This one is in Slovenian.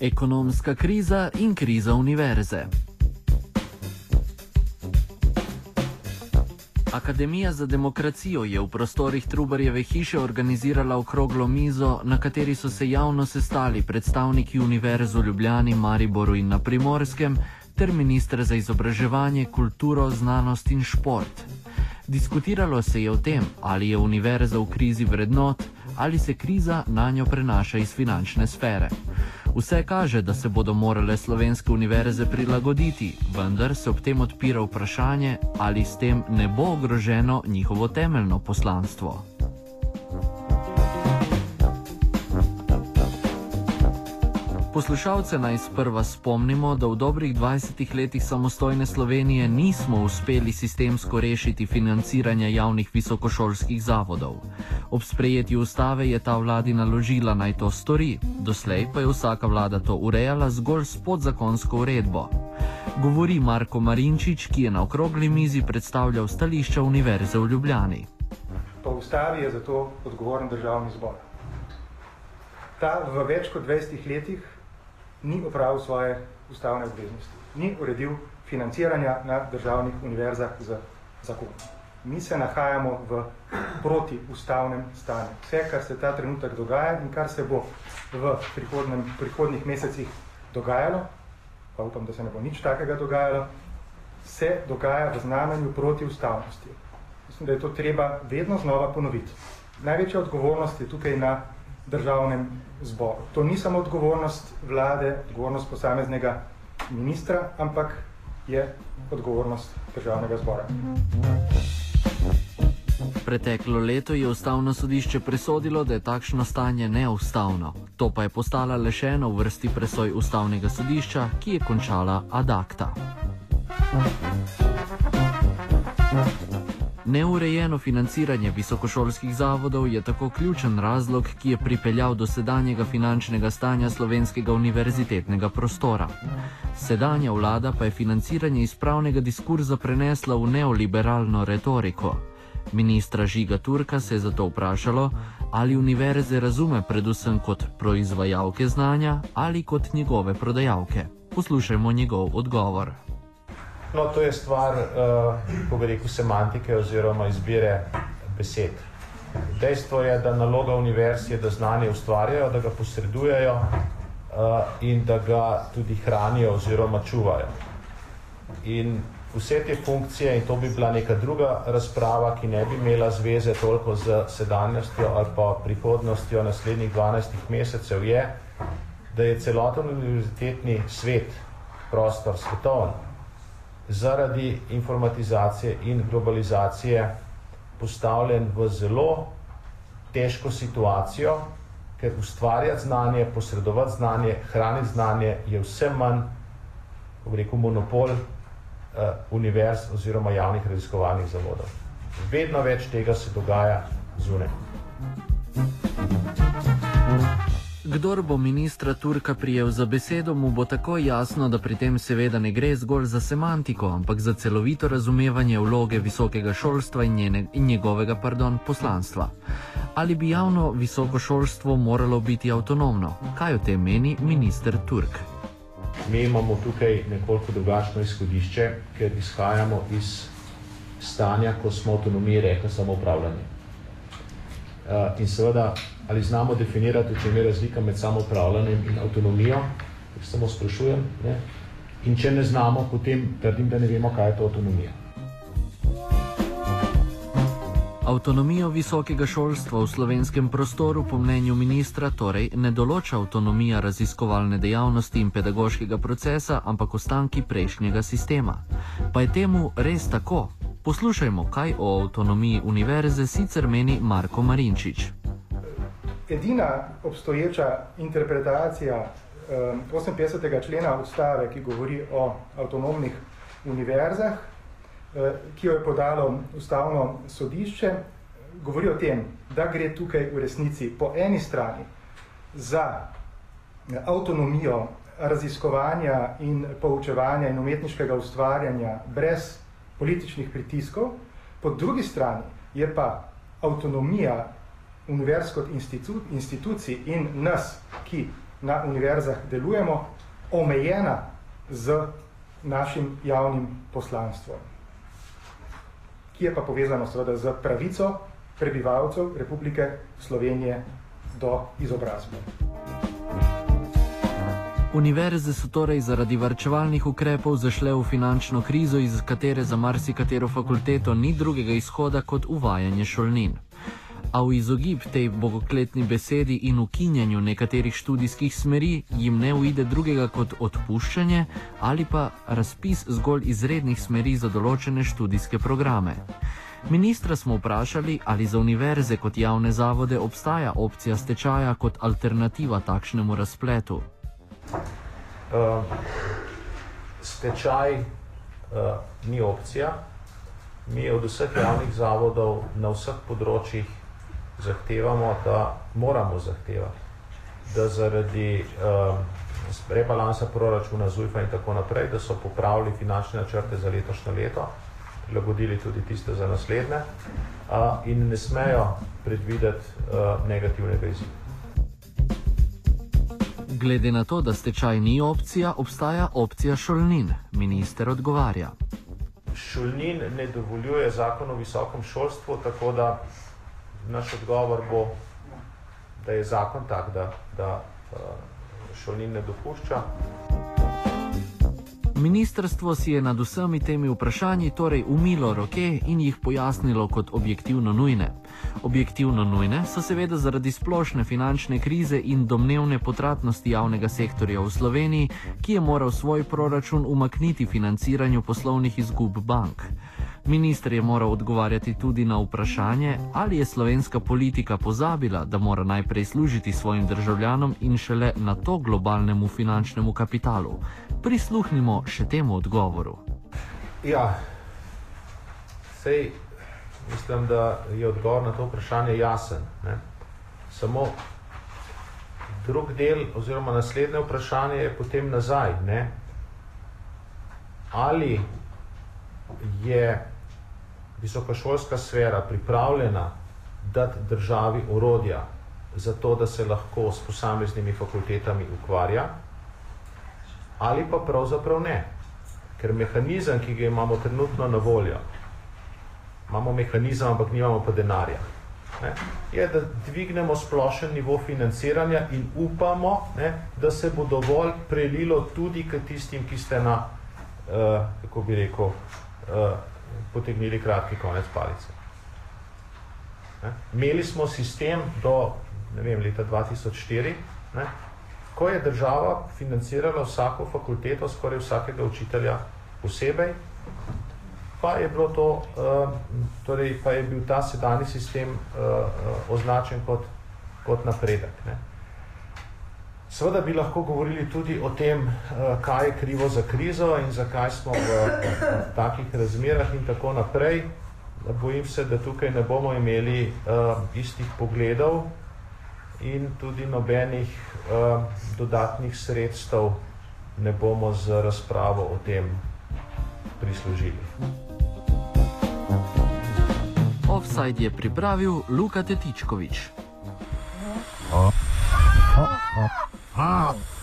Ekonomska kriza in kriza univerze. Akademija za demokracijo je v prostorih Trubarjeve hiše organizirala okroglo mizo, na kateri so se javno sestali predstavniki Univerz v Ljubljani, Mariboru in na Primorskem ter ministr za izobraževanje, kulturo, znanost in šport. Diskutiralo se je o tem, ali je univerza v krizi vrednot ali se kriza na njo prenaša iz finančne sfere. Vse kaže, da se bodo morale slovenske univerze prilagoditi, vendar se ob tem odpira vprašanje, ali s tem ne bo ogroženo njihovo temeljno poslanstvo. Poslušalce naj sprva spomnimo, da v dobrih 20 letih samostojne Slovenije nismo uspeli sistemsko rešiti financiranja javnih visokošolskih zavodov. Ob sprejetju ustave je ta vladi naložila naj to stori, doslej pa je vsaka vlada to urejala zgolj s podzakonsko uredbo. Govori Marko Marinčič, ki je na okrogli mizi predstavljal stališča Univerze v Ljubljani. Po ustavi je zato odgovoren državni zbor. Ta v več kot 20 letih ni opravil svoje ustavne obveznosti, ni uredil financiranja na državnih univerzah z zakonom. Mi se nahajamo v protiustavnem stanju. Vse, kar se ta trenutek dogaja in kar se bo v prihodnih mesecih dogajalo, pa upam, da se ne bo nič takega dogajalo, se dogaja v znamenju protiustavnosti. Mislim, da je to treba vedno znova ponoviti. Največja odgovornost je tukaj na državnem zboru. To ni samo odgovornost vlade, odgovornost posameznega ministra, ampak je odgovornost državnega zbora. Preteklo leto je ustavno sodišče presodilo, da je takšno stanje neustavno. To pa je postala le še ena v vrsti presoj ustavnega sodišča, ki je končala ad acta. Thank you. Neurejeno financiranje visokošolskih zavodov je tako ključen razlog, ki je pripeljal do sedanjega finančnega stanja slovenskega univerzitetnega prostora. Sedanja vlada pa je financiranje iz pravnega diskurza prenesla v neoliberalno retoriko. Ministra Žiga Turka se je zato vprašalo, ali univerze razume predvsem kot proizvajalke znanja ali kot njegove prodajalke. Poslušajmo njegov odgovor. No, to je stvar, uh, ko bi rekel, semantike oziroma izbire besed. Dejstvo je, da naloga univerz je, da znanje ustvarjajo, da ga posredujejo uh, in da ga tudi hranijo oziroma čuvajo. In vse te funkcije, in to bi bila neka druga razprava, ki ne bi imela zveze toliko z sedanjostjo ali pa prihodnostjo naslednjih 12 mesecev, je, da je celoten univerzitetni svet, prostor svetovni, zaradi informatizacije in globalizacije postavljen v zelo težko situacijo, ker ustvarjati znanje, posredovati znanje, hraniti znanje je vse manj, kako rekel, monopol uh, univerz oziroma javnih raziskovalnih zavodov. Vedno več tega se dogaja zunaj. Kdor bo ministra Turka prijel za besedo, mu bo tako jasno, da pri tem seveda ne gre zgolj za semantiko, ampak za celovito razumevanje vloge visokega šolstva in, njene, in njegovega pardon, poslanstva. Ali bi javno visoko šolstvo moralo biti avtonomno? Kaj o tem meni minister Turk? Mi imamo tukaj nekoliko drugačno izhodišče, ker izhajamo iz stanja, ko smo avtonomiji rekli samo upravljanje. Uh, in seveda ali znamo definirati, če je razlika med samoupravljanjem in avtonomijo, samo sprašujem. Ne? In če ne znamo, potem trdim, da ne vemo, kaj je to avtonomija. Avtonomijo visokega šolstva v slovenskem prostoru po mnenju ministra torej ne določa avtonomija raziskovalne dejavnosti in pedagoškega procesa, ampak ostanki prejšnjega sistema. Pa je temu res tako? Poslušajmo, kaj o avtonomiji univerze sicer meni Marko Marinčič edina obstoječa interpretacija um, 58. člena ustave, ki govori o avtonomnih univerzah, uh, ki jo je podalo ustavno sodišče, govori o tem, da gre tukaj v resnici po eni strani za avtonomijo raziskovanja in poučevanja in umetniškega ustvarjanja brez političnih pritiskov, po drugi strani je pa avtonomija univerz kot institu, institucij in nas, ki na univerzah delujemo, omejena z našim javnim poslanstvom, ki je pa povezano seveda z pravico prebivalcev Republike Slovenije do izobrazbe. Univerze so torej zaradi varčevalnih ukrepov zašle v finančno krizo, iz katere za marsikatero fakulteto ni drugega izhoda kot uvajanje šolnin. A v izogib tej bogokletni besedi in ukinjanju nekaterih študijskih smeri jim ne uide drugega kot odpuščanje ali pa razpis zgolj izrednih smeri za določene študijske programe. Ministra smo vprašali, ali za univerze kot javne zavode obstaja opcija stečaja kot alternativa takšnemu razpletu. Uh, stečaj uh, ni opcija. Mi od vseh javnih zavodov na vseh področjih zahtevamo, da moramo zahtevati, da zaradi uh, rebalansa proračuna ZUJFA in tako naprej, da so popravili finančne načrte za letošnje leto, prilagodili tudi tiste za naslednje uh, in ne smejo predvideti uh, negativnega izida. Glede na to, da stečaj ni opcija, obstaja opcija šolnin, minister odgovarja. Šolnin ne dovoljuje zakon o visokem šolstvu, tako da naš odgovor bo, da je zakon tak, da, da šolnin ne dopušča. Ministrstvo si je nad vsemi temi vprašanji torej umilo roke in jih pojasnilo kot objektivno nujne. Objektivno nujne so seveda zaradi splošne finančne krize in domnevne potratnosti javnega sektorja v Sloveniji, ki je moral svoj proračun umakniti financiranju poslovnih izgub bank. Minister je moral odgovarjati tudi na vprašanje, ali je slovenska politika pozabila, da mora najprej služiti svojim državljanom in šele na to globalnemu finančnemu kapitalu. Prisluhnimo še temu odgovoru. Ja, sej mislim, da je odgovor na to vprašanje jasen. Ne? Samo drug del oziroma naslednje vprašanje je potem nazaj. Ne? Ali je visokošolska sfera pripravljena dati državi orodja za to, da se lahko s posameznimi fakultetami ukvarja, ali pa pravzaprav ne. Ker mehanizem, ki ga imamo trenutno na voljo, imamo mehanizem, ampak nimamo pa denarja, ne, je, da dvignemo splošen nivo financiranja in upamo, ne, da se bo dovolj prelilo tudi k tistim, ki ste na, uh, kako bi rekel, uh, potegnili kratki konec palice. Ne? Imeli smo sistem do ne vem, leta 2004, ne? ko je država financirala vsako fakulteto, skoraj vsakega učitelja posebej, pa je, bilo to, uh, torej, pa je bil ta sedanji sistem uh, označen kot, kot napredek. Ne? Seveda bi lahko govorili tudi o tem, eh, kaj je krivo za krizo in zakaj smo v, takih razmerah in tako naprej. Bojim se, da tukaj ne bomo imeli uh, istih pogledov in tudi nobenih uh, dodatnih sredstev ne bomo z razpravo o tem prislužili. Offside je pripravil Luka Tetičkovič. Offside.